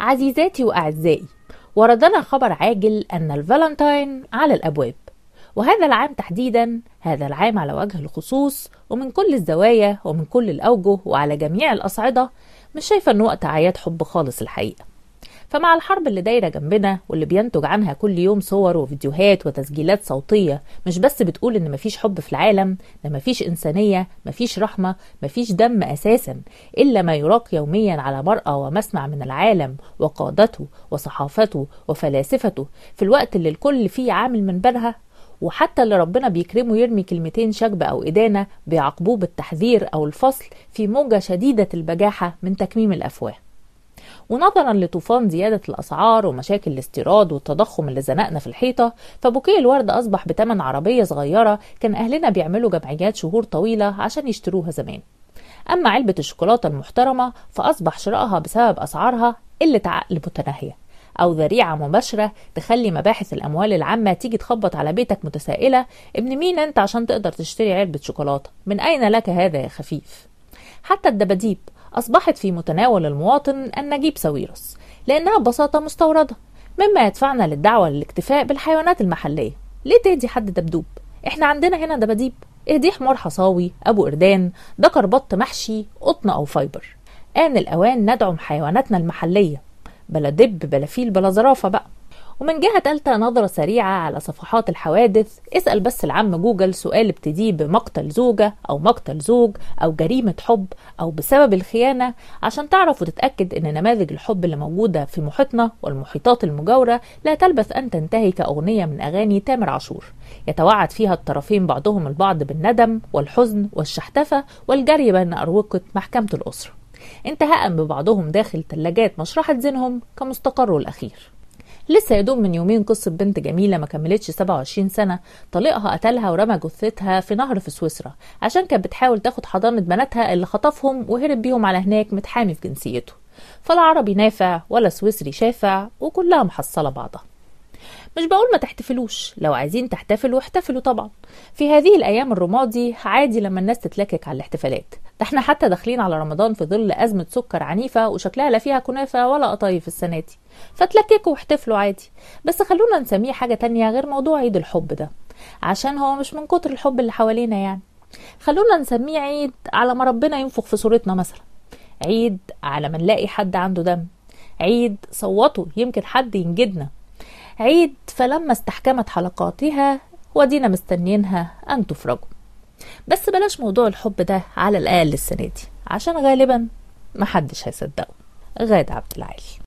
عزيزاتي وأعزائي وردنا خبر عاجل أن الفالنتاين على الأبواب. وهذا العام تحديدا هذا العام على وجه الخصوص ومن كل الزوايا ومن كل الأوجه وعلى جميع الأصعدة مش شايفة أنه وقت أعياد حب خالص الحقيقة. فمع الحرب اللي دايرة جنبنا واللي بينتج عنها كل يوم صور وفيديوهات وتسجيلات صوتية مش بس بتقول إن مفيش حب في العالم ده مفيش إنسانية مفيش رحمة مفيش دم أساسا إلا ما يراق يوميا على مرأى ومسمع من العالم وقادته وصحافته وفلاسفته في الوقت اللي الكل فيه عامل من بالها وحتى اللي ربنا بيكرمه يرمي كلمتين شجب أو إدانة بيعاقبوه بالتحذير أو الفصل في موجة شديدة البجاحة من تكميم الأفواه. ونظرا لطوفان زيادة الأسعار ومشاكل الاستيراد والتضخم اللي زنقنا في الحيطة فبوكيه الورد أصبح بتمن عربية صغيرة كان أهلنا بيعملوا جمعيات شهور طويلة عشان يشتروها زمان. أما علبة الشوكولاتة المحترمة فأصبح شرائها بسبب أسعارها قلة عقل متناهية أو ذريعة مباشرة تخلي مباحث الأموال العامة تيجي تخبط على بيتك متسائلة. ابن مين أنت عشان تقدر تشتري علبة شوكولاتة؟ من أين لك هذا يا خفيف؟ حتى الدباديب أصبحت في متناول المواطن أن نجيب ساويرس لأنها ببساطة مستوردة مما يدفعنا للدعوة للاكتفاء بالحيوانات المحلية. ليه تهدي حد دبدوب؟ إحنا عندنا هنا دباديب. اهدي حمار حصاوي أبو قردان دكر بط محشي قطن أو فايبر. آن الأوان ندعم حيواناتنا المحلية. بلا دب بلا فيل بلا زرافة بقى. ومن جهة تالتة نظرة سريعة على صفحات الحوادث اسأل بس العم جوجل سؤال ابتديه بمقتل زوجة أو مقتل زوج أو جريمة حب أو بسبب الخيانة عشان تعرف وتتأكد أن نماذج الحب اللي موجودة في محيطنا والمحيطات المجاورة لا تلبث أن تنتهي كأغنية من أغاني تامر عاشور. يتوعد فيها الطرفين بعضهم البعض بالندم والحزن والشحتفة والجري بين أروقة محكمة الأسرة. انتهاء ببعضهم داخل ثلاجات مشرحة زينهم كمستقره الأخير. لسه يدوم من يومين قصة بنت جميلة ما كملتش 27 سنة طليقها قتلها ورمى جثتها في نهر في سويسرا عشان كانت بتحاول تاخد حضانة بناتها اللي خطفهم وهرب بيهم على هناك متحامي في جنسيته. فلا عربي نافع ولا سويسري شافع وكلها محصلة بعضها. مش بقول ما تحتفلوش. لو عايزين تحتفلوا احتفلوا طبعا. في هذه الأيام الرمادي عادي لما الناس تتلكك على الاحتفالات. ده إحنا حتى داخلين على رمضان في ظل أزمة سكر عنيفة وشكلها لا فيها كنافة ولا قطايف السنة دي. فتلككوا واحتفلوا عادي. بس خلونا نسميه حاجة تانية غير موضوع عيد الحب ده. عشان هو مش من كتر الحب اللي حوالينا يعني. خلونا نسميه عيد على ما ربنا ينفخ في صورتنا مثلا. عيد على ما نلاقي حد عنده دم. عيد صوتوا يمكن حد ينجدنا. عيد فلما استحكمت حلقاتها ودينا مستنيينها أن تفرجوا. بس بلاش موضوع الحب ده على الأقل السنة دي عشان غالبا محدش هيصدقه. غادة عبد العالي.